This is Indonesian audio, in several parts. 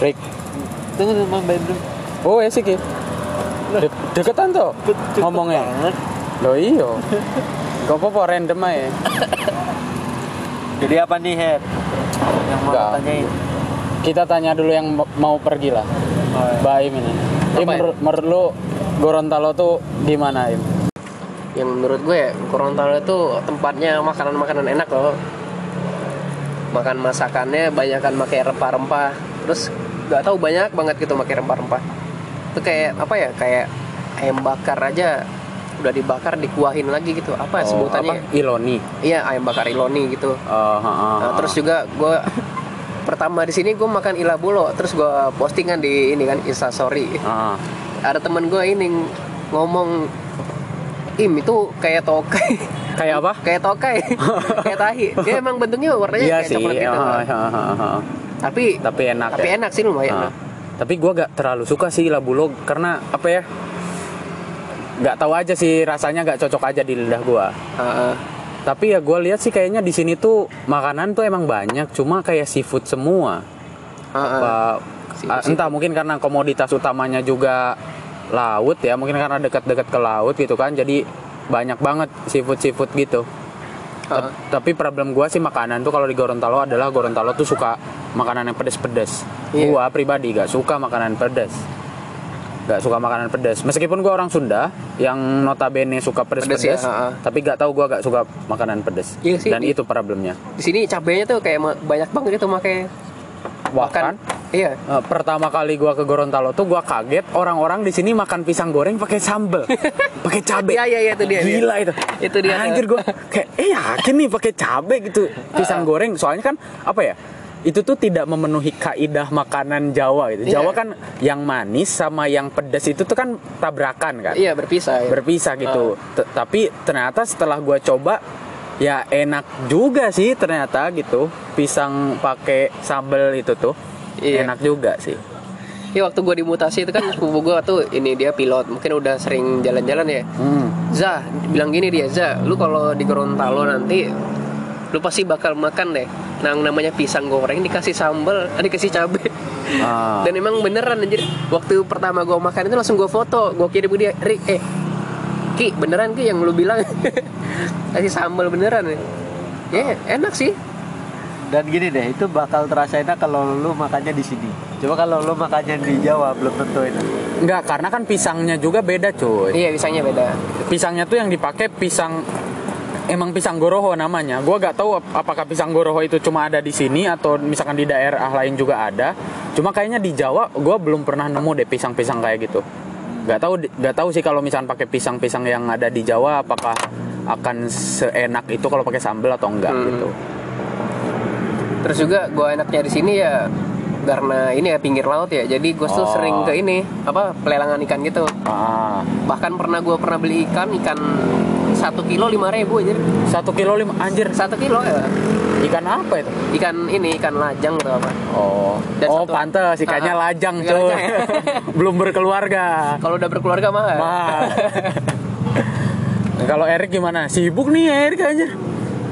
Rick. Tunggu tunggu Mang Bandung. Oh, ya sih Ki. De deketan tuh ngomongnya. banget. Lo iyo. Gak apa-apa random aja. Jadi apa nih Her? Yang mau Enggak. tanyain? Kita tanya dulu yang mau pergi lah. Oh, iya. Baim ini. Im, Apa ya? menurut, lu Gorontalo tuh gimana Im? yang menurut gue Gorontalo itu tempatnya makanan-makanan enak loh makan masakannya banyak kan pakai rempah-rempah terus nggak tahu banyak banget gitu pakai rempah-rempah itu kayak apa ya kayak ayam bakar aja udah dibakar dikuahin lagi gitu apa Oh, sebutannya apa? Iloni. iya ayam bakar iloni gitu Oh, ha, ha, Nah, ha. terus juga gue pertama di sini gue makan ilabulo terus gue postingan di ini kan instastory Ah. ada teman gue ini ngomong im itu kayak tokai Kayak apa? kayak tokai kayak tahi dia emang bentuknya warnanya Iya kayak sih. coklat gitu ah, ha, ha, ha. Tapi Tapi enak tapi ya. enak sih lumayan Ah. Tapi gua gak terlalu suka sih labulo karena apa ya? Gak tahu aja sih rasanya gak cocok aja di lidah gua. Heeh. Tapi ya gua lihat sih kayaknya di sini tuh makanan tuh emang banyak, cuma kayak seafood semua. Heeh. Apa Seafood, ah, entah mungkin karena komoditas utamanya juga laut ya, mungkin karena dekat-dekat ke laut gitu kan. Jadi banyak banget seafood-seafood gitu. Ta- Heeh. Tapi problem gua sih makanan tuh kalau di Gorontalo adalah Gorontalo tuh suka makanan yang pedes-pedes. Iya. Gua pribadi gak suka makanan pedes. Gak suka makanan pedes. Meskipun gua orang Sunda yang notabene suka Pedes pedes-pedes, ya, tapi gak tahu gua gak suka makanan pedes. Iya sih, Dan di- itu problemnya. di sini cabenya tuh kayak banyak banget gitu pakai Bahkan iya eh, pertama kali gua ke Gorontalo tuh gua kaget orang-orang di sini makan pisang goreng pakai sambel, pakai cabe. Iya, iya, iya, itu dia, Gila itu. Itu dia. Anjir gua kayak eh yakin nih pakai cabe gitu pisang goreng. Soalnya kan apa ya? Itu tuh tidak memenuhi kaidah makanan Jawa gitu. Iya. Jawa kan yang manis sama yang pedas itu tuh kan tabrakan kan. iya berpisah ya. Berpisah gitu. T- Tapi ternyata setelah gua coba ya enak juga sih ternyata gitu. Pisang pakai sambel itu tuh. Iya. Enak juga sih. Iya waktu gue dimutasi itu kan sepupu gue tuh ini dia pilot mungkin udah sering jalan-jalan ya Hmm. Zah bilang gini dia Zah lu kalau di Gorontalo nanti lu pasti bakal makan deh yang namanya pisang goreng dikasih sambal eh, dikasih cabe Ah. dan emang beneran anjir waktu pertama gue makan itu langsung gue foto gue kirim ke dia Rik eh Ki beneran Ki yang lu bilang kasih sambal beneran ya ya enak sih Dan gini deh, itu bakal terasa enak kalau lu makannya di sini. Coba kalau lu makannya di Jawa belum tentu enak. Enggak, karena kan pisangnya juga beda cuy. iya pisangnya beda Pisangnya tuh yang dipakai pisang emang pisang goroho namanya. Gua gak tahu ap- apakah pisang goroho itu cuma ada di sini atau misalkan di daerah lain juga ada. Cuma kayaknya di Jawa gua belum pernah nemu deh pisang-pisang kayak gitu. Gak tahu gak tahu sih kalau misalkan pakai pisang-pisang yang ada di Jawa apakah akan seenak itu kalau pakai sambal atau enggak Hmm. gitu. Terus juga gue enaknya di sini ya karena ini ya pinggir laut ya. Jadi gue tuh Oh. sering ke ini apa pelelangan ikan gitu. Ah, Bahkan pernah gue pernah beli ikan ikan satu kilo lima ribu aja. satu kilo lima anjir Satu kilo ya. ikan apa itu? Ikan ini ikan lajang atau apa. Oh, Dan oh satu- pantes ikannya Ah, lajang ikan cuy. ya. Belum berkeluarga. Kalau udah berkeluarga mah. Mahal. Kalau Erik gimana? Sibuk nih Erik aja.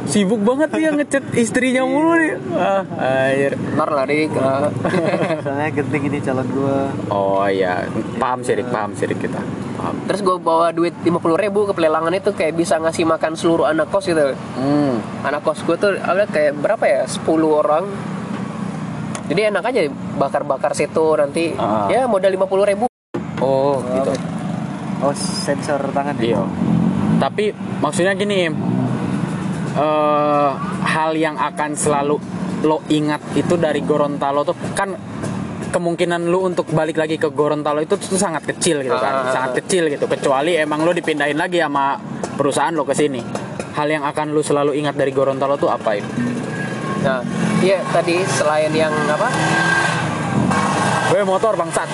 Sibuk banget dia ngechat istrinya mulu nih. Ah, anjir. Ntar lah Dik. Ah. Soalnya genting ini calon gua. Oh iya, paham sih Rik, paham sih Rik kita. Paham. Terus gue bawa duit lima puluh ribu ke pelelangan itu kayak bisa ngasih makan seluruh anak kos gitu. Hmm. Anak kos gue tuh ada kayak berapa ya 10 orang. Jadi enak aja bakar-bakar situ nanti Ah. ya modal lima puluh ribu. Oh, gitu. Oh, sensor tangan ya? Iya. Tapi maksudnya gini, Eh, hal yang akan selalu lo ingat itu dari Gorontalo tuh kan kemungkinan lu untuk balik lagi ke Gorontalo itu tuh sangat kecil gitu kan, Ah. sangat kecil gitu. Kecuali emang lo dipindahin lagi sama perusahaan lo ke sini. Hal yang akan lu selalu ingat dari Gorontalo tuh apa itu? Nah, iya tadi selain yang apa? Gue motor bangsat.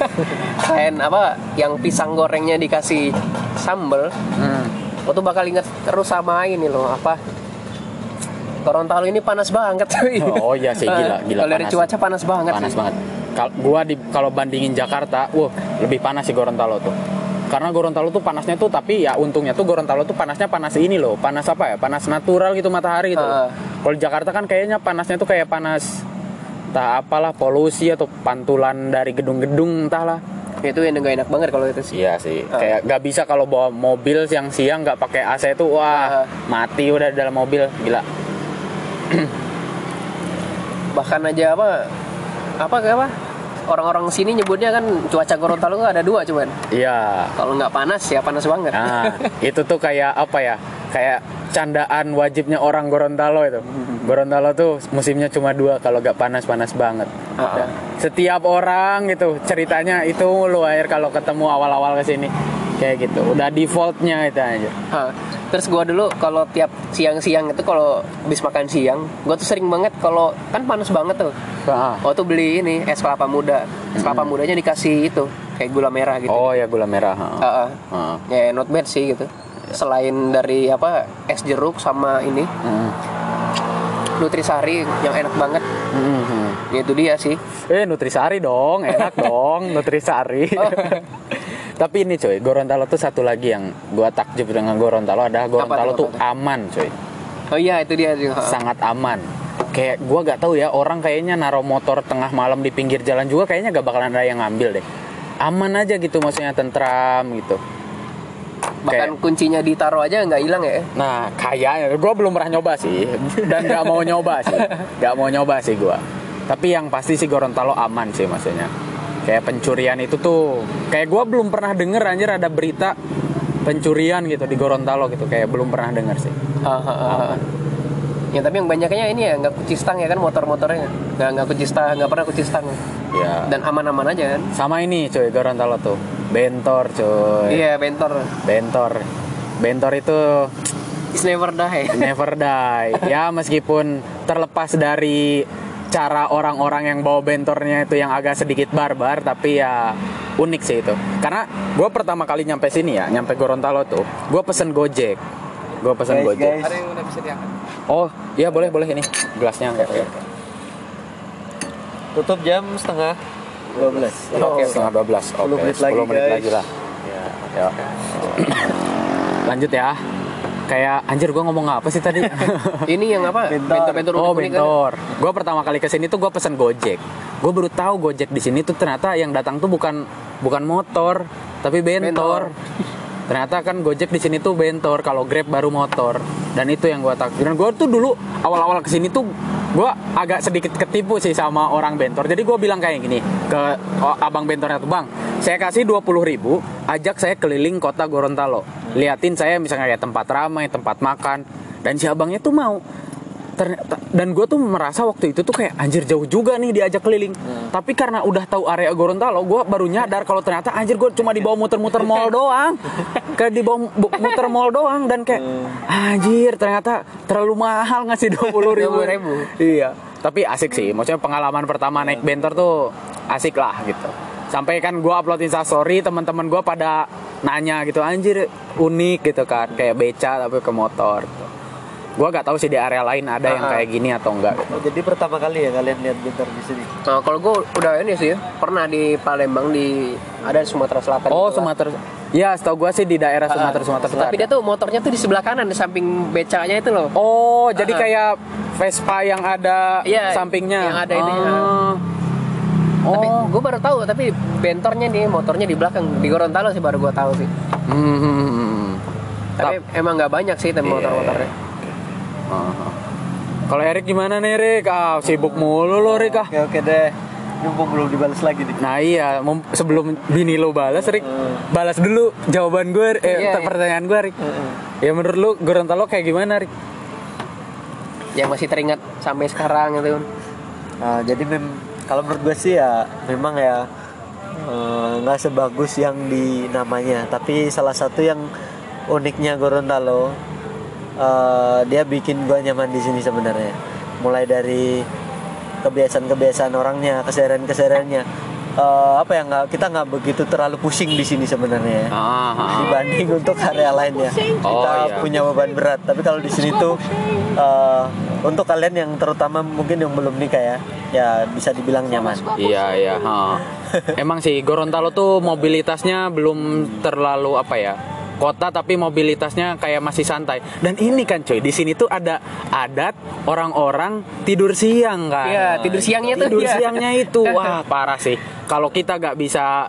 Selain apa? Yang pisang gorengnya dikasih sambel, Hmm. Lo tuh bakal inget terus sama ini loh apa? Gorontalo ini panas banget cuy. Oh iya sih gila, gila Kalau dari cuaca panas banget. panas sih. banget. Kalau gua di kalau bandingin Jakarta, wah lebih panas sih Gorontalo tuh. Karena Gorontalo tuh panasnya tuh tapi ya untungnya tuh Gorontalo tuh panasnya panas ini loh, panas apa ya? Panas natural gitu matahari gitu. Ah. Kalau Jakarta kan kayaknya panasnya tuh kayak panas entah apalah polusi atau pantulan dari gedung-gedung entahlah itu yang nggak enak banget kalau itu sih. Iya sih. Ah. kayak nggak bisa kalau bawa mobil siang-siang nggak pakai AC itu wah Ah. mati udah di dalam mobil gila. Bahkan aja apa apa kayak apa? Orang-orang sini nyebutnya kan cuaca Gorontalo ada dua cuman. Iya. Kalau nggak panas ya panas banget. Nah, itu tuh kayak apa ya? Kayak candaan wajibnya orang Gorontalo itu. Gorontalo tuh musimnya cuma dua kalau gak panas-panas banget. Ah. Setiap orang gitu ceritanya itu lu air kalau ketemu awal-awal ke sini kayak gitu. Udah defaultnya itu aja. Ah, terus gua dulu kalau tiap siang-siang itu kalau habis makan siang gua tuh sering banget kalau kan panas banget tuh Ah. Oh tuh beli ini es kelapa muda es kelapa mudanya dikasih itu kayak gula merah gitu Oh ya gula merah. Ah, ah. Ah. ya not bad sih gitu selain dari apa es jeruk sama ini Hmm. nutrisari yang enak banget Hmm, ya itu dia sih Eh Nutrisari dong, enak dong Nutrisari. Oh. Tapi ini coy, Gorontalo tuh satu lagi yang gua takjub dengan Gorontalo adalah Gorontalo tuh, tuh apa aman coy. oh iya itu dia juga sangat aman. Kayak gua gak tahu ya orang kayaknya naruh motor tengah malam di pinggir jalan juga kayaknya gak bakalan ada yang ngambil deh. Aman aja gitu maksudnya tentram gitu. Bahkan Kayak- kuncinya ditaruh aja nggak hilang ya Nah kayaknya gua belum pernah nyoba sih dan gak mau nyoba sih, gak mau nyoba sih gua. Tapi yang pasti sih Gorontalo aman sih maksudnya. Kayak pencurian itu tuh kayak gua belum pernah denger anjir ada berita pencurian gitu di Gorontalo gitu kayak belum pernah denger sih. Ah, ah, ah. ya tapi yang banyaknya ini ya nggak kunci stang ya kan motor-motornya nggak nggak kunci stang nggak pernah kunci stang Ya. dan aman-aman aja kan Sama ini cuy Gorontalo tuh bentor cuy. iya bentor Bentor. Bentor itu is never die never die. Ya meskipun terlepas dari cara orang-orang yang bawa bentornya itu yang agak sedikit barbar, tapi ya unik sih itu. Karena gue pertama kali nyampe sini ya, nyampe Gorontalo tuh, gue pesen Gojek. Gue pesen Guys, Gojek. guys. yang udah bisa diangkat Oh, iya boleh boleh ini gelasnya enggak. Tutup jam setengah 12. Oke, setengah 12. Oke, 10 menit 10 lagi, menit guys. lagi lah. Ya. Lanjut ya. Kayak anjir gue ngomong apa sih tadi? ini yang apa Bentor. bentor-bentor Oh unik-unik kan? bentor. Gue pertama kali ke sini tuh gue pesen Gojek. Gue baru tahu Gojek di sini tuh ternyata yang datang tuh bukan bukan motor, tapi bentor. Ternyata kan Gojek di sini tuh bentor, kalau Grab baru motor. Dan itu yang gue takut. Dan gue tuh dulu awal-awal ke sini tuh gue agak sedikit ketipu sih sama orang bentor. Jadi gue bilang kayak gini ke abang bentornya tuh bang, saya kasih 20.000 ribu, ajak saya keliling kota Gorontalo. Liatin saya misalnya kayak tempat ramai, tempat makan. Dan si abangnya tuh mau dan gue tuh merasa waktu itu tuh kayak anjir jauh juga nih diajak keliling. Tapi karena udah tahu area Gorontalo gue baru nyadar kalau ternyata anjir gue cuma dibawa muter-muter mall doang. Kayak dibawa muter mall doang dan kayak anjir ternyata terlalu mahal ngasih dua puluh ribu. 20.000. iya. Tapi asik sih maksudnya pengalaman pertama naik bentor tuh asik lah gitu. Sampai kan gue upload instastory teman-teman gue pada nanya gitu anjir unik gitu kan. Kayak beca tapi ke motor gue gak tahu sih di area lain ada yang Ah. kayak gini atau enggak gitu. Oh, jadi pertama kali ya kalian lihat bentar di sini. Nah, kalau gue udah ini sih pernah di Palembang di ada di Sumatera Selatan oh gitu. Sumatera ya setahu gue sih di daerah Sumatera Sumatera tapi Selatan dia tuh motornya tuh di sebelah kanan di samping becanya itu loh oh jadi Ah. kayak Vespa yang ada Iya, sampingnya yang ada ini, ya. Ah. tapi oh gue baru tahu tapi bentornya nih motornya di belakang di Gorontalo sih baru gue tahu sih Hmm, hmm, hmm, hmm. tapi emang nggak banyak sih tem Iya, Ah. Kalau Erik gimana nih Erik? Ah, sibuk mulu lo Erik ah. Oke oke deh. Mumpung belum dibalas lagi nih. Nah iya, sebelum bini lo balas, Rik, balas dulu jawaban gue, eh, Iya, iya. pertanyaan gue, Rik. Ya menurut lu Gorontalo kayak gimana, Rik? yang masih teringat sampai sekarang gitu Nah, jadi mem kalau menurut gue sih ya memang ya eh, nggak sebagus yang di namanya, tapi salah satu yang uniknya Gorontalo eh, dia bikin gue nyaman di sini sebenarnya. Mulai dari kebiasaan-kebiasaan orangnya, keseharian-kesehariannya. Eh, apa ya nggak kita nggak begitu terlalu pusing di sini sebenarnya ya. Ah, dibanding untuk area lainnya Oh, kita iya. punya beban berat tapi kalau di sini tuh eh, untuk kalian yang terutama mungkin yang belum nikah ya ya bisa dibilang nyaman Iya iya. ha. Emang sih Gorontalo tuh mobilitasnya belum terlalu apa ya? Kota tapi mobilitasnya kayak masih santai. Dan ini kan cuy, di sini tuh ada adat orang-orang tidur siang kan. Iya, tidur siangnya tuh. Tidur iya. siangnya itu wah parah sih. Kalau kita nggak bisa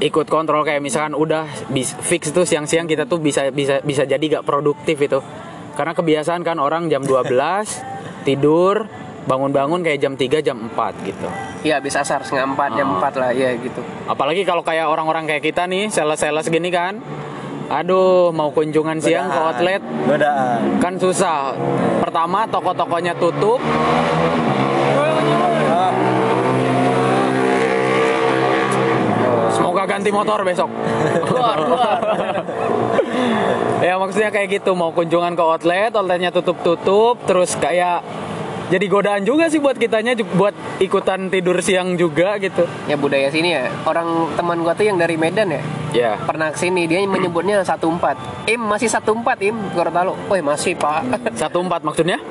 ikut kontrol kayak misalkan udah fix tuh siang-siang kita tuh bisa bisa bisa jadi gak produktif itu. Karena kebiasaan kan orang jam 12 tidur bangun-bangun kayak jam 3 jam 4 gitu. Iya, habis asar setengah empat jam Ah. empat lah, ya gitu. Apalagi kalau kayak orang-orang kayak kita nih, sales-sales gini kan. Aduh, mau kunjungan siang ke Godaan. outlet Godaan. kan susah. Pertama toko-tokonya tutup, Ah, semoga ganti motor besok. Keluar, keluar. ya maksudnya kayak gitu, mau kunjungan ke outlet, outletnya tutup-tutup, terus kayak jadi godaan juga sih buat kitanya buat ikutan tidur siang juga gitu. ya budaya sini ya. Orang teman gua tuh yang dari Medan ya. Ya. Pernah ke sini dia menyebutnya 14 Im masih 14 Im Gorontalo Woi masih pak Satu empat maksudnya?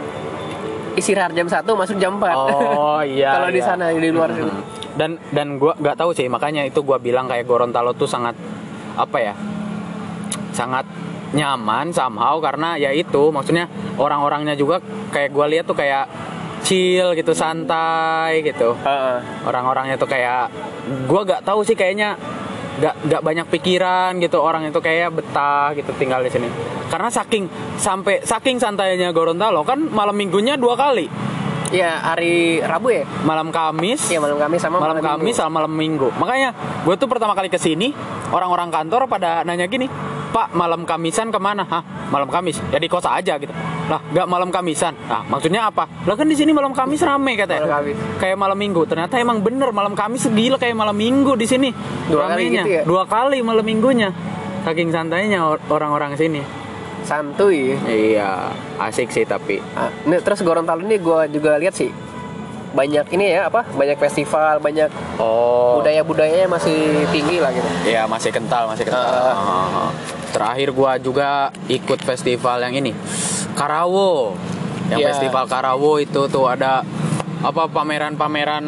Istirahat jam 1 masuk jam 4 Oh iya. Kalau di iya. sana di luar sini Hmm. dan dan gua nggak tahu sih makanya itu gua bilang kayak Gorontalo tuh sangat apa ya sangat nyaman somehow karena ya itu maksudnya orang-orangnya juga kayak gua lihat tuh kayak chill gitu santai gitu Heeh. orang-orangnya tuh kayak gua nggak tahu sih kayaknya nggak nggak banyak pikiran gitu orang itu kayak betah gitu tinggal di sini karena saking sampai saking santainya Gorontalo kan malam minggunya dua kali Ya hari Rabu ya malam Kamis Iya malam Kamis sama malam Minggu. Kamis sama malam Minggu. Makanya gue tuh pertama kali ke sini orang-orang kantor pada nanya gini, Pak malam Kamisan ke mana? Hah malam Kamis? Ya di kos aja gitu. Lah nggak malam Kamisan? Nah maksudnya apa? Lah kan di sini malam Kamis rame katanya. Malam Kamis. Kayak malam Minggu. Ternyata emang bener malam Kamis gila kayak malam Minggu di sini. Dua kali Ramenya. gitu ya? Dua kali malam Minggunya. Saking santainya or- orang-orang sini. Santuy Iya asik sih tapi. Ah, ini, Terus Gorontalo ini gue juga lihat sih banyak ini ya apa banyak festival banyak Oh. budaya-budayanya masih tinggi lah gitu Ya masih kental, masih kental. Ah. Terakhir gua juga ikut festival yang ini, Karawo. Yang Iya. festival Karawo itu tuh ada apa pameran-pameran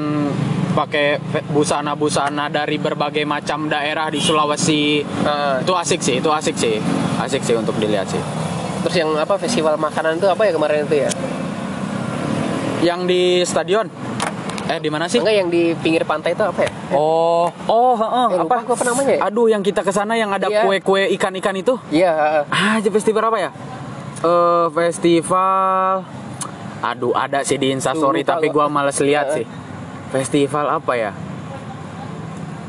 pakai busana-busana dari berbagai macam daerah di Sulawesi. Ah, Itu asik sih, itu asik sih. Asik sih untuk dilihat sih. terus yang apa festival makanan itu apa ya kemarin itu ya Yang di stadion. Eh di mana sih? enggak yang di pinggir pantai itu apa ya Oh, oh, heeh, Eh, lupa apa? gua apa namanya ya? Aduh, yang kita ke sana yang ada Iya. kue-kue ikan-ikan itu. iya Ah, festival apa ya? Eh festival Aduh, ada sih di Instastory Lupa tapi gua. males lihat Heeh. sih. Festival apa ya?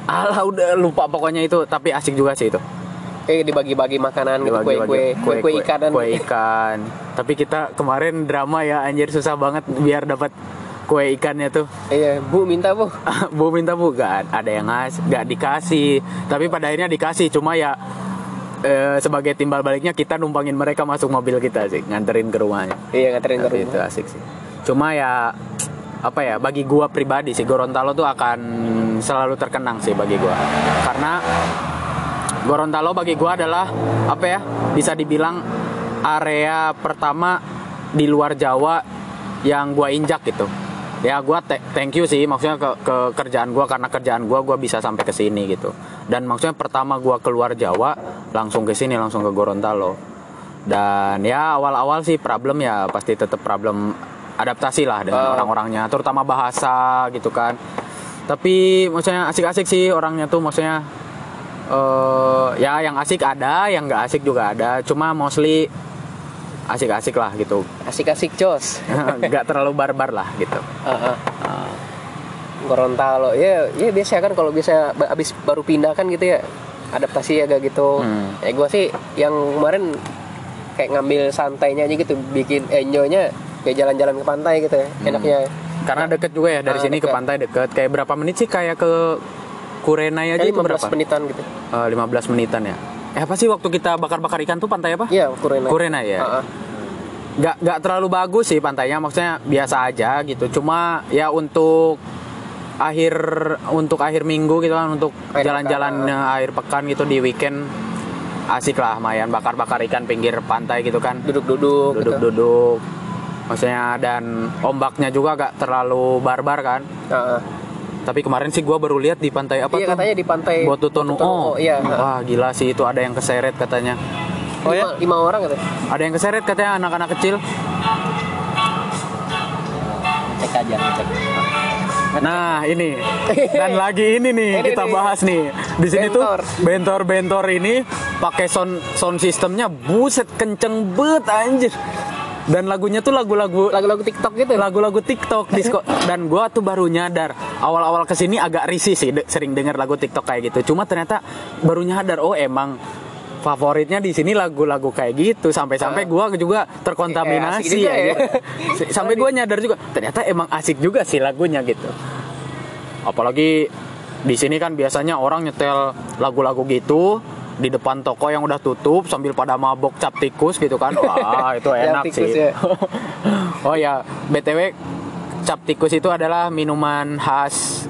Alah udah lupa pokoknya itu, tapi asik juga sih itu. Eh dibagi-bagi makanan gitu kue-kue kue-kue ikan dan Kue ikan. tapi kita kemarin drama ya anjir susah banget biar dapat kue ikannya tuh. iya bu minta bu. Bu minta bu. Gak ada yang ngas gak dikasih. Tapi pada akhirnya dikasih. Cuma ya eh, sebagai timbal baliknya kita numpangin mereka masuk mobil kita sih nganterin ke rumahnya. Iya nganterin ke tapi itu rumah. asik sih. Cuma ya apa ya bagi gua pribadi sih Gorontalo tuh akan selalu terkenang sih bagi gua. Karena Gorontalo bagi gua adalah apa ya bisa dibilang area pertama di luar Jawa yang gua injak gitu. Ya gua te- thank you sih maksudnya ke, ke kerjaan gua karena kerjaan gua gua bisa sampai ke sini gitu. Dan maksudnya pertama gua keluar Jawa langsung ke sini langsung ke Gorontalo. Dan ya awal-awal sih problem ya pasti tetap problem adaptasi lah dengan Oh. orang-orangnya terutama bahasa gitu kan. Tapi maksudnya asik-asik sih orangnya tuh maksudnya eh ya yang asik ada yang nggak asik juga ada. Cuma mostly asik-asik lah gitu. Asik-asik jos. Nggak terlalu barbar lah gitu. Heeh. Gorontalo ya ya biasa kan kalau bisa abis baru pindah kan gitu ya adaptasi agak gitu. Hmm. ya gue sih yang kemarin kayak ngambil santainya aja gitu bikin enjoynya kayak jalan-jalan ke pantai gitu ya enaknya. Karena deket juga ya dari Ah, sini ke deket. pantai deket. Kayak berapa menit sih kayak ke Kurenai aja kayak itu 15 berapa menitan gitu. Eh, 15 menitan ya? Eh apa sih waktu kita bakar-bakar ikan tuh pantai apa? Iya Kurenai Kurenai ya? Heeh. nggak nggak terlalu bagus sih pantainya maksudnya biasa aja gitu. Cuma ya untuk akhir untuk akhir minggu gitu kan untuk jalan-jalan eh, akhir pekan gitu di weekend asik lah lumayan bakar-bakar ikan pinggir pantai gitu kan. Duduk-duduk gitu. duduk-duduk. Maksudnya dan ombaknya juga gak terlalu barbar kan. Heeh. Tapi kemarin sih gua baru lihat di pantai apa iya tuh? katanya di pantai. Bototono, Oh, iya Wah, gila sih itu ada yang keseret katanya. Oh ya? lima, lima orang katanya Ada yang keseret katanya anak-anak kecil. cek aja cek Nah, ini. Dan lagi ini nih Ini kita nih. bahas nih. Di sini Bentor. tuh bentor-bentor ini pakai sound sound sistemnya buset kenceng bet anjir. Dan lagunya tuh lagu-lagu lagu-lagu TikTok gitu? Lagu-lagu TikTok disco. Dan gua tuh baru nyadar awal-awal ke sini agak risih sih de- sering denger lagu TikTok kayak gitu. Cuma ternyata baru nyadar oh emang favoritnya di sini lagu-lagu kayak gitu. Sampai-sampai gua juga Eh, terkontaminasi juga ya, ya. gitu. sampai gua nyadar juga ternyata emang asik juga sih lagunya gitu. Apalagi di sini kan biasanya orang nyetel lagu-lagu gitu di depan toko yang udah tutup sambil pada mabok cap tikus gitu kan. Wah itu enak tikus sih. ya. oh ya btw cap tikus itu adalah minuman khas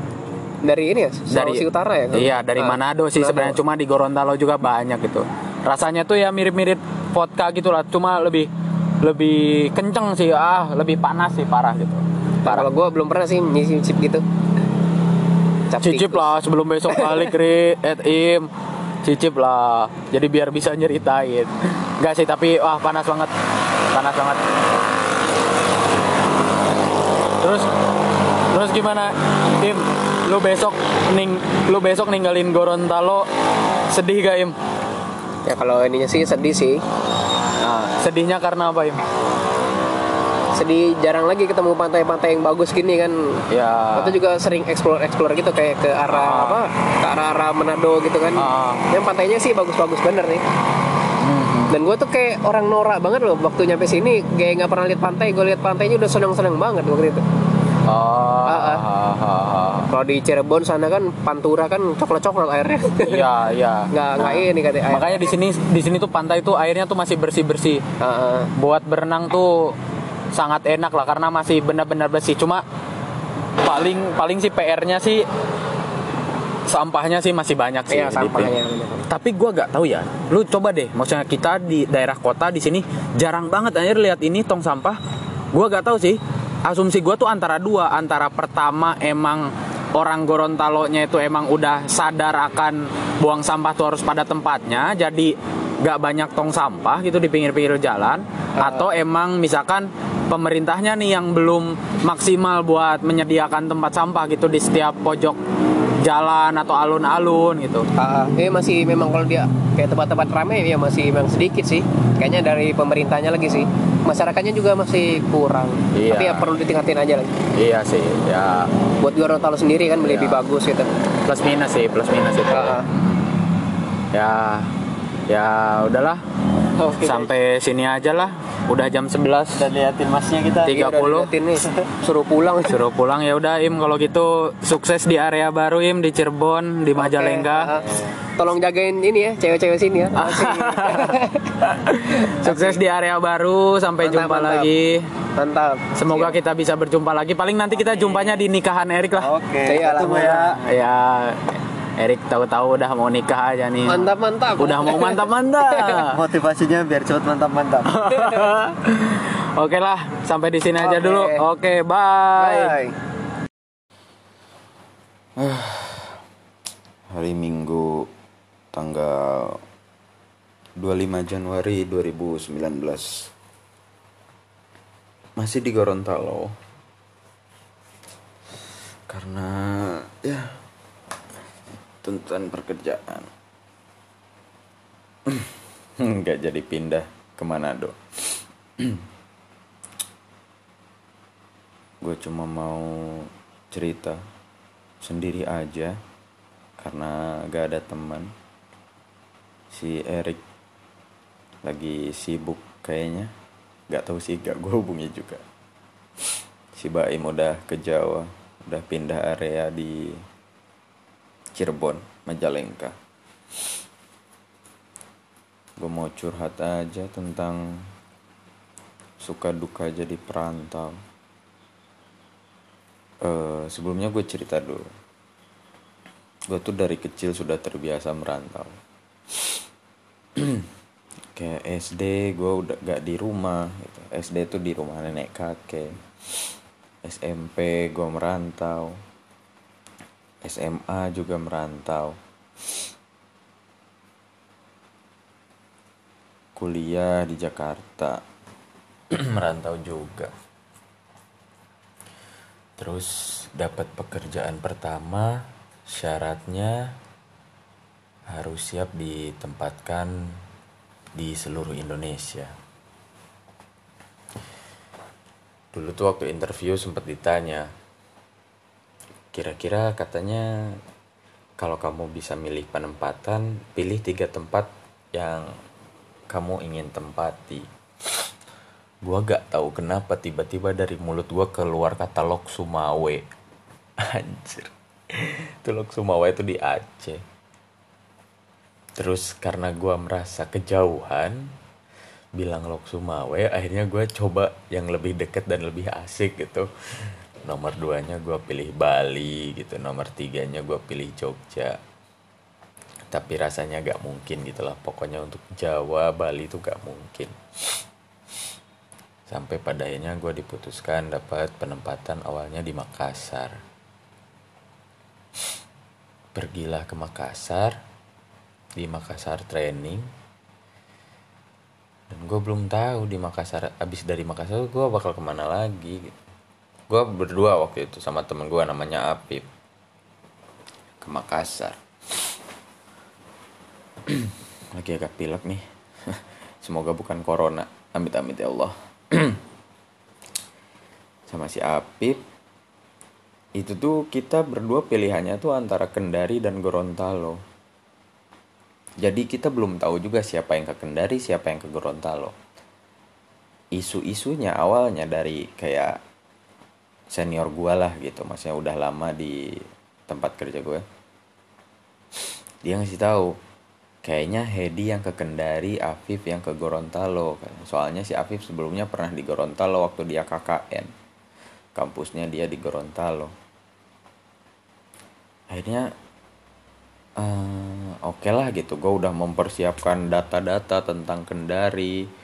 dari ini ya? Dari Sulawesi Utara ya? iya dari Ah, Manado sih sebenarnya. Cuma di Gorontalo juga banyak gitu. Rasanya tuh ya mirip-mirip vodka gitu lah cuma lebih lebih kenceng sih. Ah lebih panas sih parah gitu. Kalau gue belum pernah sih nyicip gitu. Cap cicip tikus. lah sebelum besok balik ri. At im cicip lah. Jadi biar bisa nyeritain. Enggak sih tapi wah panas banget. Panas banget. Terus terus gimana im? Lu besok ning lu besok ninggalin Gorontalo sedih gak im? Ya kalau ininya sih sedih sih. Nah, sedihnya karena apa im sedih jarang lagi ketemu pantai-pantai yang bagus gini kan ya Atau juga sering explore explore gitu kayak ke arah apa ke arah arah Manado gitu kan Ah. yang pantainya sih bagus-bagus bener nih Mhm. dan gue tuh kayak orang norak banget loh waktu nyampe sini kayak nggak pernah lihat pantai gue lihat pantainya udah seneng-seneng banget waktu itu oh, Ah, ah. ah, ah, ah. kalau di Cirebon sana kan Pantura kan coklat-coklat airnya iya iya nggak nggak ini katanya air. makanya di sini di sini tuh pantai tuh airnya tuh masih bersih bersih Ah, ah. buat berenang tuh sangat enak lah karena masih benar-benar bersih. Cuma paling paling sih PR-nya sih sampahnya sih masih banyak sih Iya, sampahnya. tapi gua gak tahu ya lu coba deh maksudnya kita di daerah kota di sini jarang banget anjir lihat ini tong sampah. Gua gak tahu sih asumsi gua tuh antara dua antara pertama emang orang Gorontalo-nya itu emang udah sadar akan buang sampah tuh harus pada tempatnya jadi gak banyak tong sampah gitu di pinggir-pinggir jalan atau emang misalkan pemerintahnya nih yang belum maksimal buat menyediakan tempat sampah gitu di setiap pojok jalan atau alun-alun gitu Ah, eh masih memang kalau dia kayak tempat-tempat ramai ya masih memang sedikit sih. Kayaknya dari pemerintahnya lagi sih. Masyarakatnya juga masih kurang. Iya. Tapi ya perlu ditingkatin aja lagi. Iya sih, ya Buat Gorontalo sendiri kan lebih Iya. bagus gitu. plus minus sih, plus minus itu. Ah, ah. Ya, ya udahlah. Oke, Sampai sini aja lah. Udah jam 11 dan liatin masnya kita Tiga. Iya, udah 30. diliatin nih. Suruh pulang. suruh pulang ya udah Im kalau gitu sukses di area baru Im di Cirebon di Oke, ah. Majalengka. Tolong jagain ini ya, cewek-cewek sini ya. Masih. Sukses di area baru sampai Mantap, jumpa mantap. lagi. Mantap. Semoga kita bisa berjumpa lagi. Paling nanti kita jumpanya di nikahan Erik lah. oke Iya, ketemu lah. ya Ya Erik tahu-tahu udah mau nikah aja nih. Mantap, mantap. Udah mau mantap-mantap. motivasinya biar cepet mantap-mantap Oke lah, sampai di sini aja Oke. dulu. Oke, bye. Bye. hari Minggu tanggal 25 Januari 2019 masih di Gorontalo karena ya tuntutan pekerjaan. Nggak jadi pindah ke Manado. Gue cuma mau cerita sendiri aja karena gak ada teman. Si Erik lagi sibuk kayaknya. Gak tahu sih gak gue hubungi juga. Si Baim udah ke Jawa udah pindah area di Cirebon Majalengka. Gue mau curhat aja tentang suka duka jadi perantau. Eh, sebelumnya gue cerita dulu. Gue tuh dari kecil sudah terbiasa merantau. Kayak SD gue udah gak di rumah gitu. SD tuh di rumah nenek kakek. SMP gue merantau SMA juga merantau. Kuliah di Jakarta. Merantau juga. Terus dapat pekerjaan pertama syaratnya harus siap ditempatkan di seluruh Indonesia. Dulu tuh waktu interview sempat ditanya kira-kira katanya kalau kamu bisa milih penempatan pilih tiga tempat yang kamu ingin tempati. Gua gak tahu kenapa tiba-tiba dari mulut gua keluar kata Lok Sumawe anjir. Itu Lok Sumawe itu di Aceh. Terus karena gua merasa kejauhan bilang Lok Sumawe akhirnya gue coba yang lebih deket dan lebih asik gitu nomor duanya gue pilih Bali gitu nomor tiganya gue pilih Jogja. Tapi rasanya gak mungkin gitu lah pokoknya untuk Jawa Bali itu gak mungkin. Sampai pada akhirnya gue diputuskan dapat penempatan awalnya di Makassar. Pergilah ke Makassar di Makassar training. Dan gue belum tahu di Makassar abis dari Makassar gue bakal ke mana lagi gitu. Gue berdua waktu itu sama temen gue namanya Apip ke Makassar. Lagi agak pilek nih. Semoga bukan corona. Amit amit ya Allah. Sama si Apip itu tuh kita berdua pilihannya tuh antara Kendari dan Gorontalo. Jadi kita belum tahu juga siapa yang ke Kendari, siapa yang ke Gorontalo. Isu-isunya awalnya dari kayak senior gue lah gitu, maksudnya udah lama di tempat kerja gue. Dia ngasih tahu, kayaknya Hedi yang ke Kendari, Afif yang ke Gorontalo. Soalnya si Afif sebelumnya pernah di Gorontalo waktu dia KKN. Kampusnya dia di Gorontalo. Akhirnya uh, oke okay lah gitu gue udah mempersiapkan data-data tentang Kendari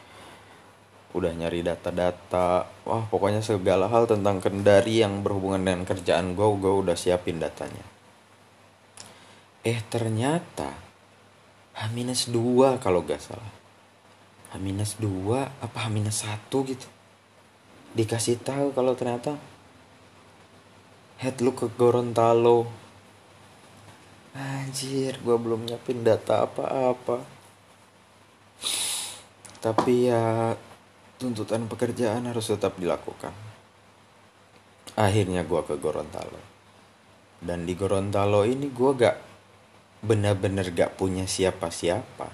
udah nyari data-data. Wah pokoknya segala hal tentang Kendari yang berhubungan dengan kerjaan gue gue udah siapin datanya. Eh ternyata H-2 kalau gak salah. H-2 apa H-1 gitu. Dikasih tahu kalau ternyata head lu ke Gorontalo. Anjir, gue belum nyiapin data apa-apa. Tapi ya tuntutan pekerjaan harus tetap dilakukan. Akhirnya gue ke Gorontalo. Dan di Gorontalo ini gue gak bener-bener gak punya siapa-siapa.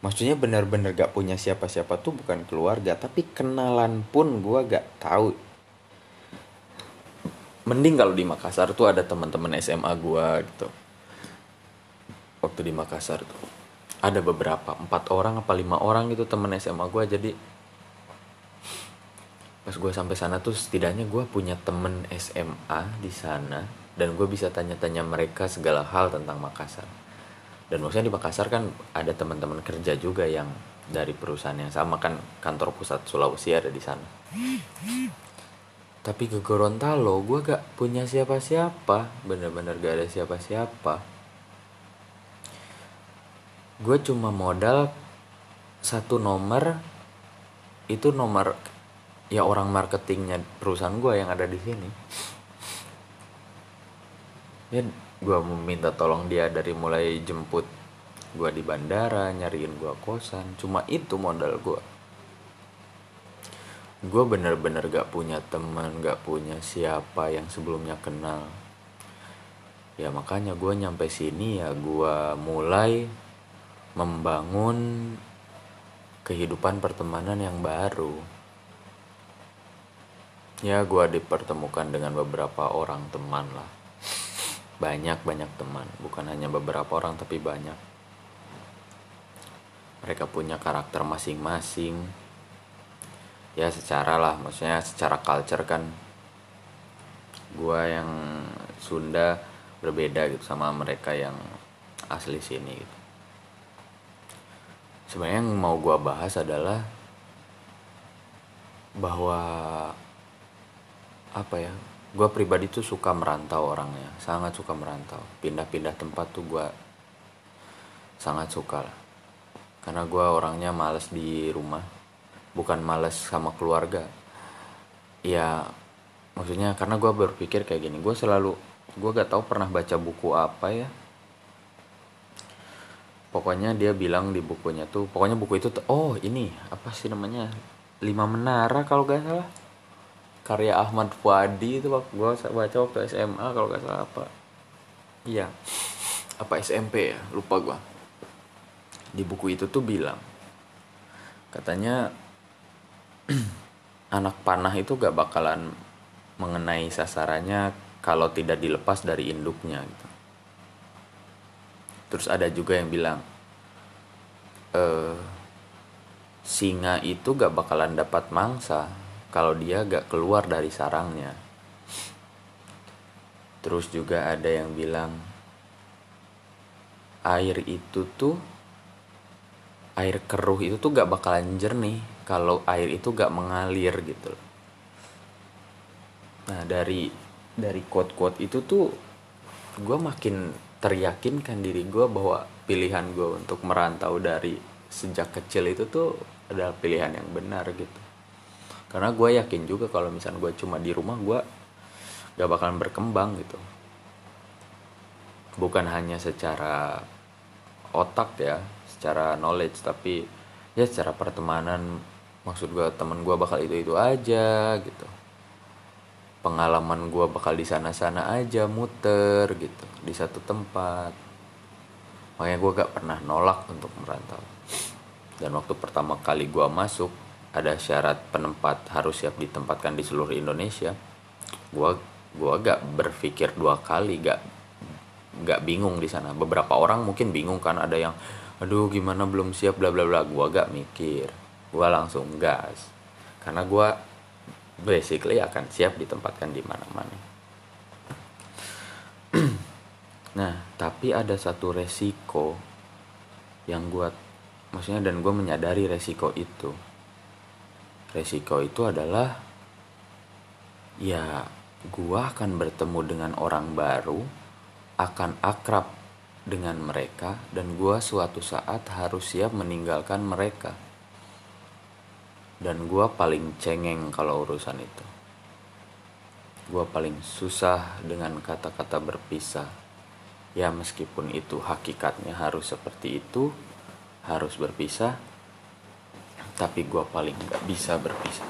Maksudnya bener-bener gak punya siapa-siapa tuh bukan keluarga, tapi kenalan pun gue gak tahu mending kalau di Makassar tuh ada teman-teman SMA gue gitu waktu di Makassar tuh ada beberapa empat orang apa lima orang gitu temen SMA gue jadi pas gue sampai sana tuh setidaknya gue punya temen SMA di sana dan gue bisa tanya-tanya mereka segala hal tentang Makassar. Dan maksudnya di Makassar kan ada teman-teman kerja juga yang dari perusahaan yang sama kan kantor pusat Sulawesi ada di sana. Tapi ke Gorontalo gue gak punya siapa-siapa bener-bener gak ada siapa-siapa. Gue cuma modal satu nomor itu nomor ya orang marketingnya perusahaan gue yang ada di sini. Ya gue meminta tolong dia dari mulai jemput gue di bandara nyariin gue kosan. Cuma itu modal gue gue bener-bener gak punya teman gak punya siapa yang sebelumnya kenal. Ya makanya gue nyampe sini ya gue mulai membangun kehidupan pertemanan yang baru. Ya, gue dipertemukan dengan beberapa orang teman lah. Banyak-banyak teman, bukan hanya beberapa orang, tapi banyak. Mereka punya karakter masing-masing. Ya, secara lah, maksudnya secara culture kan, gue yang Sunda berbeda gitu sama mereka yang asli sini gitu sebenarnya yang mau gue bahas adalah bahwa apa ya gue pribadi tuh suka merantau orangnya sangat suka merantau. Pindah-pindah tempat tuh gue sangat suka lah. Karena gue orangnya males di rumah bukan males sama keluarga. Ya maksudnya karena gue berpikir kayak gini gue selalu gue gak tahu pernah baca buku apa ya. Pokoknya dia bilang di bukunya tuh pokoknya buku itu oh ini apa sih namanya lima menara kalau gak salah karya Ahmad Fuadi itu waktu gue baca waktu SMA kalau gak salah apa. Iya. Apa SMP ya? Lupa gue di buku itu tuh bilang katanya anak panah itu gak bakalan mengenai sasarannya kalau tidak dilepas dari induknya gitu. Terus ada juga yang bilang eh singa itu gak bakalan dapat mangsa kalau dia gak keluar dari sarangnya. Terus juga ada yang bilang air itu tuh air keruh itu tuh gak bakalan jernih kalau air itu gak mengalir gitu. Nah dari dari quote-quote itu tuh gue makin teryakinkan diri gue bahwa pilihan gue untuk merantau dari sejak kecil itu tuh adalah pilihan yang benar gitu. Karena gue yakin juga kalau misalnya gue cuma di rumah gue gak bakalan berkembang gitu. Bukan hanya secara otak ya, secara knowledge tapi ya secara pertemanan. Maksud gue temen gue bakal itu itu aja gitu. Pengalaman gue bakal di sana sana aja muter gitu di satu tempat. Makanya gue gak pernah nolak untuk merantau. Dan waktu pertama kali gue masuk ada syarat penempat harus siap ditempatkan di seluruh Indonesia. Gue gua gak berpikir dua kali gak gak bingung di sana. Beberapa orang mungkin bingung kan ada yang aduh gimana belum siap bla bla bla. Gue gak mikir. Gue langsung gas. Karena gue basically akan siap ditempatkan di mana-mana. nah, tapi ada satu resiko yang gue, maksudnya dan gue menyadari resiko itu. Resiko itu adalah ya gue akan bertemu dengan orang baru, akan akrab dengan mereka, dan gue suatu saat harus siap meninggalkan mereka. Dan gue paling cengeng kalau urusan itu. Gue paling susah dengan kata-kata berpisah. Ya meskipun itu hakikatnya harus seperti itu harus berpisah tapi gue paling gak bisa berpisah.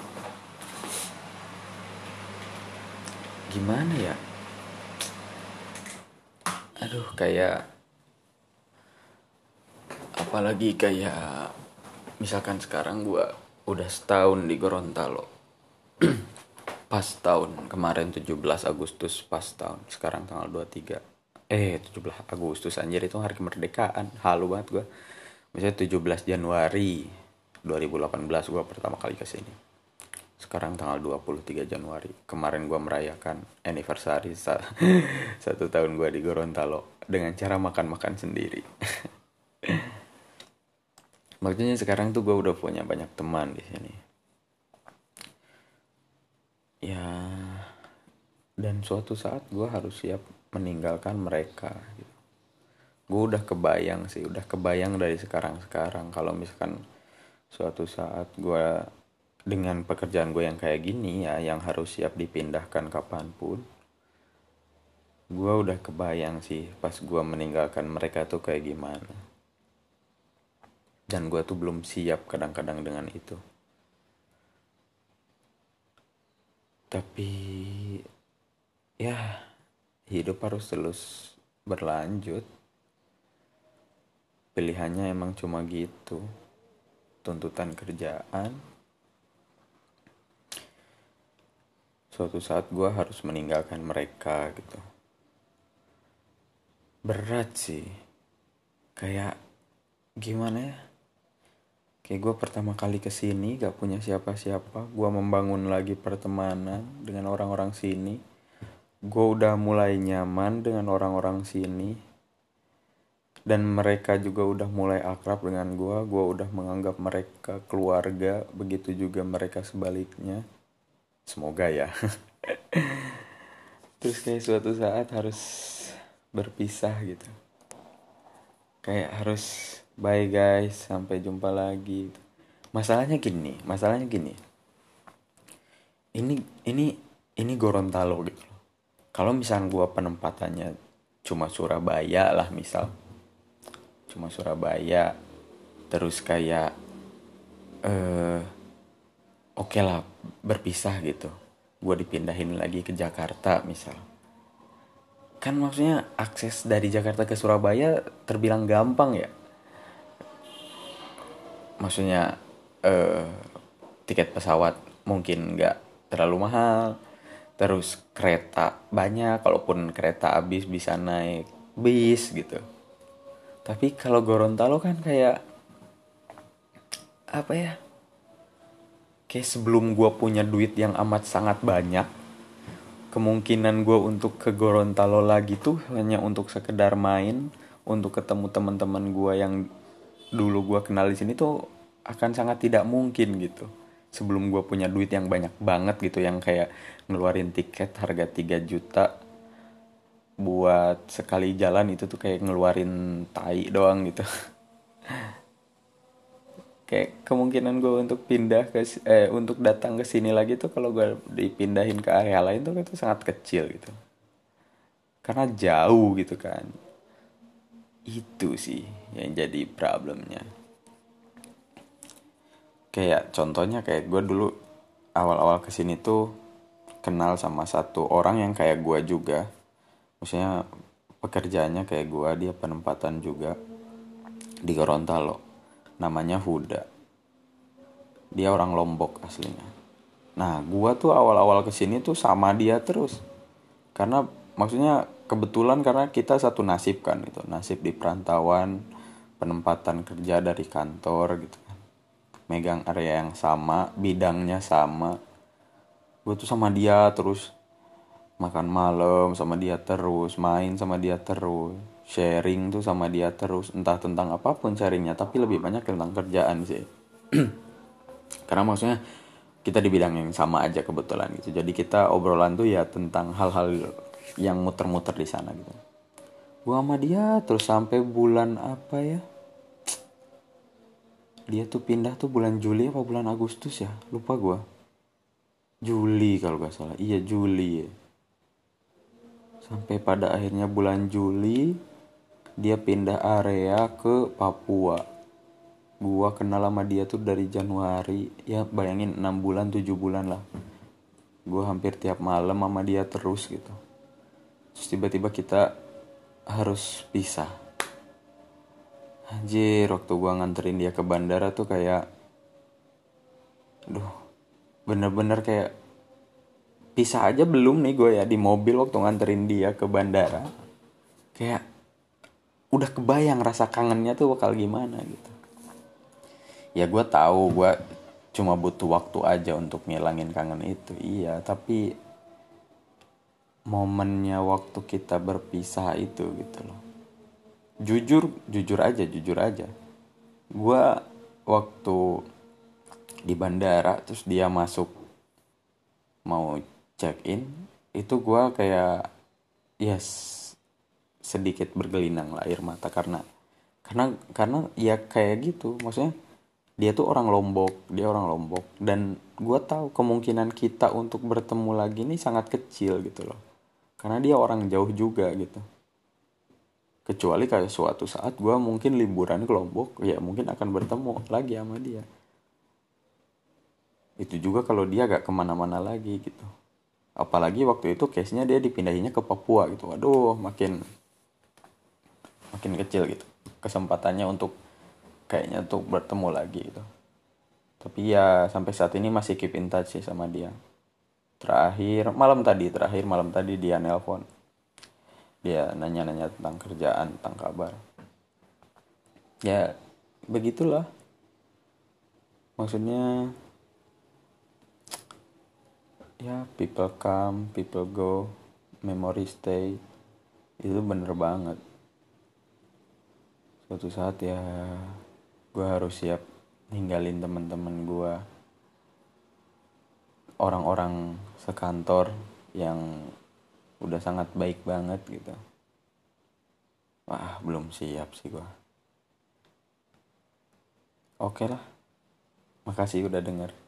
Gimana ya? Aduh kayak apalagi kayak misalkan sekarang gue udah setahun di Gorontalo. Pas tahun kemarin 17 Agustus pas tahun sekarang tanggal 23 eh 17 Agustus anjir itu hari kemerdekaan. Halu banget gue misalnya 17 Januari 2018 gue pertama kali ke sini sekarang tanggal 23 Januari kemarin gue merayakan anniversary satu tahun gue di Gorontalo dengan cara makan-makan sendiri Maksudnya sekarang tuh gue udah punya banyak teman di sini. Ya, dan suatu saat gue harus siap meninggalkan mereka. Gitu. Gue udah kebayang sih, udah kebayang dari sekarang-sekarang kalau misalkan suatu saat gue dengan pekerjaan gue yang kayak gini ya, yang harus siap dipindahkan kapan pun, gue udah kebayang sih pas gue meninggalkan mereka tuh kayak gimana. Dan gue tuh belum siap kadang-kadang dengan itu. Tapi ya hidup harus terus berlanjut. Pilihannya emang cuma gitu tuntutan kerjaan suatu saat gue harus meninggalkan mereka gitu. Berat sih. Kayak gimana ya? Kayak gue pertama kali ke sini gak punya siapa-siapa Gue membangun lagi pertemanan dengan orang-orang sini. Gue udah mulai nyaman dengan orang-orang sini Dan mereka juga udah mulai akrab dengan gue Gue udah menganggap mereka keluarga. Begitu juga mereka sebaliknya. Semoga ya. Terus kayak suatu saat harus berpisah gitu. Kayak harus bye guys sampai jumpa lagi. Masalahnya gini masalahnya gini. Ini ini ini Gorontalo gitu kalau misalnya gua penempatannya cuma Surabaya lah misal cuma Surabaya terus kayak eh oke lah berpisah gitu. Gue dipindahin lagi ke Jakarta misal. Kan maksudnya akses dari Jakarta ke Surabaya terbilang gampang ya. Maksudnya eh, tiket pesawat mungkin nggak terlalu mahal terus kereta banyak kalaupun kereta habis bisa naik bis gitu tapi kalau Gorontalo kan kayak apa ya kayak sebelum gue punya duit yang amat sangat banyak kemungkinan gue untuk ke Gorontalo lagi tuh hanya untuk sekedar main untuk ketemu teman-teman gue yang dulu gue kenal di sini tuh akan sangat tidak mungkin gitu. Sebelum gue punya duit yang banyak banget gitu yang kayak ngeluarin tiket harga 3 juta buat sekali jalan itu tuh kayak ngeluarin tai doang gitu. Kayak kemungkinan gue untuk pindah ke eh untuk datang ke sini lagi tuh kalau gue dipindahin ke area lain tuh itu sangat kecil gitu. Karena jauh gitu kan. Itu sih yang jadi problemnya. Kayak contohnya kayak gue dulu awal-awal ke sini tuh kenal sama satu orang yang kayak gue juga maksudnya pekerjaannya kayak gue dia penempatan juga di Gorontalo. Namanya Huda. Dia orang Lombok aslinya. Nah gua tuh awal-awal ke sini tuh sama dia terus. Karena maksudnya kebetulan karena kita satu nasib kan gitu. Nasib di perantauan penempatan kerja dari kantor gitu kan. Megang area yang sama bidangnya sama. Gue tuh sama dia terus makan malam sama dia terus main sama dia terus sharing tuh sama dia terus entah tentang apa pun sharingnya tapi lebih banyak tentang kerjaan sih. Karena maksudnya kita di bidang yang sama aja kebetulan gitu. Jadi kita obrolan tuh ya tentang hal-hal yang muter-muter di sana gitu. Gua sama dia terus sampai bulan apa ya? Dia tuh pindah tuh bulan Juli apa bulan Agustus ya? Lupa gua. Juli kalau gak salah. Iya Juli. ya sampai pada akhirnya bulan Juli dia pindah area ke Papua. Gua kenal sama dia tuh dari Januari. Ya bayangin 6 bulan 7 bulan lah. Gua hampir tiap malam sama dia terus gitu. Terus tiba-tiba kita harus pisah. Anjir waktu gua nganterin dia ke bandara tuh kayak duh bener-bener kayak pisah aja belum nih gue ya di mobil waktu nganterin dia ke bandara. Kayak udah kebayang rasa kangennya tuh bakal gimana gitu. Ya gue tahu gue cuma butuh waktu aja untuk ngilangin kangen itu. Iya tapi momennya waktu kita berpisah itu gitu loh. Jujur jujur aja jujur aja. Gue waktu di bandara terus dia masuk mau check in itu gue kayak yes sedikit bergelinang lah air mata karena karena karena ya kayak gitu. Maksudnya dia tuh orang Lombok dia orang Lombok dan gue tahu kemungkinan kita untuk bertemu lagi ini sangat kecil gitu loh. Karena dia orang jauh juga gitu. Kecuali kayak suatu saat gue mungkin liburan ke Lombok ya mungkin akan bertemu lagi sama dia. Itu juga kalau dia gak ke mana-mana lagi gitu apalagi waktu itu case nya dia dipindahinnya ke Papua gitu. Aduh makin makin kecil gitu. Kesempatannya untuk kayaknya untuk bertemu lagi gitu. Tapi ya sampai saat ini masih keep in touch sih sama dia. Terakhir malam tadi terakhir malam tadi dia nelpon. Dia nanya-nanya tentang kerjaan tentang kabar. Ya begitulah. Maksudnya ya people come people go memory stay. Itu bener banget. Suatu saat ya gue harus siap ninggalin teman-teman gue orang-orang sekantor yang udah sangat baik banget gitu. Wah belum siap sih gua. Oke lah. Makasih udah denger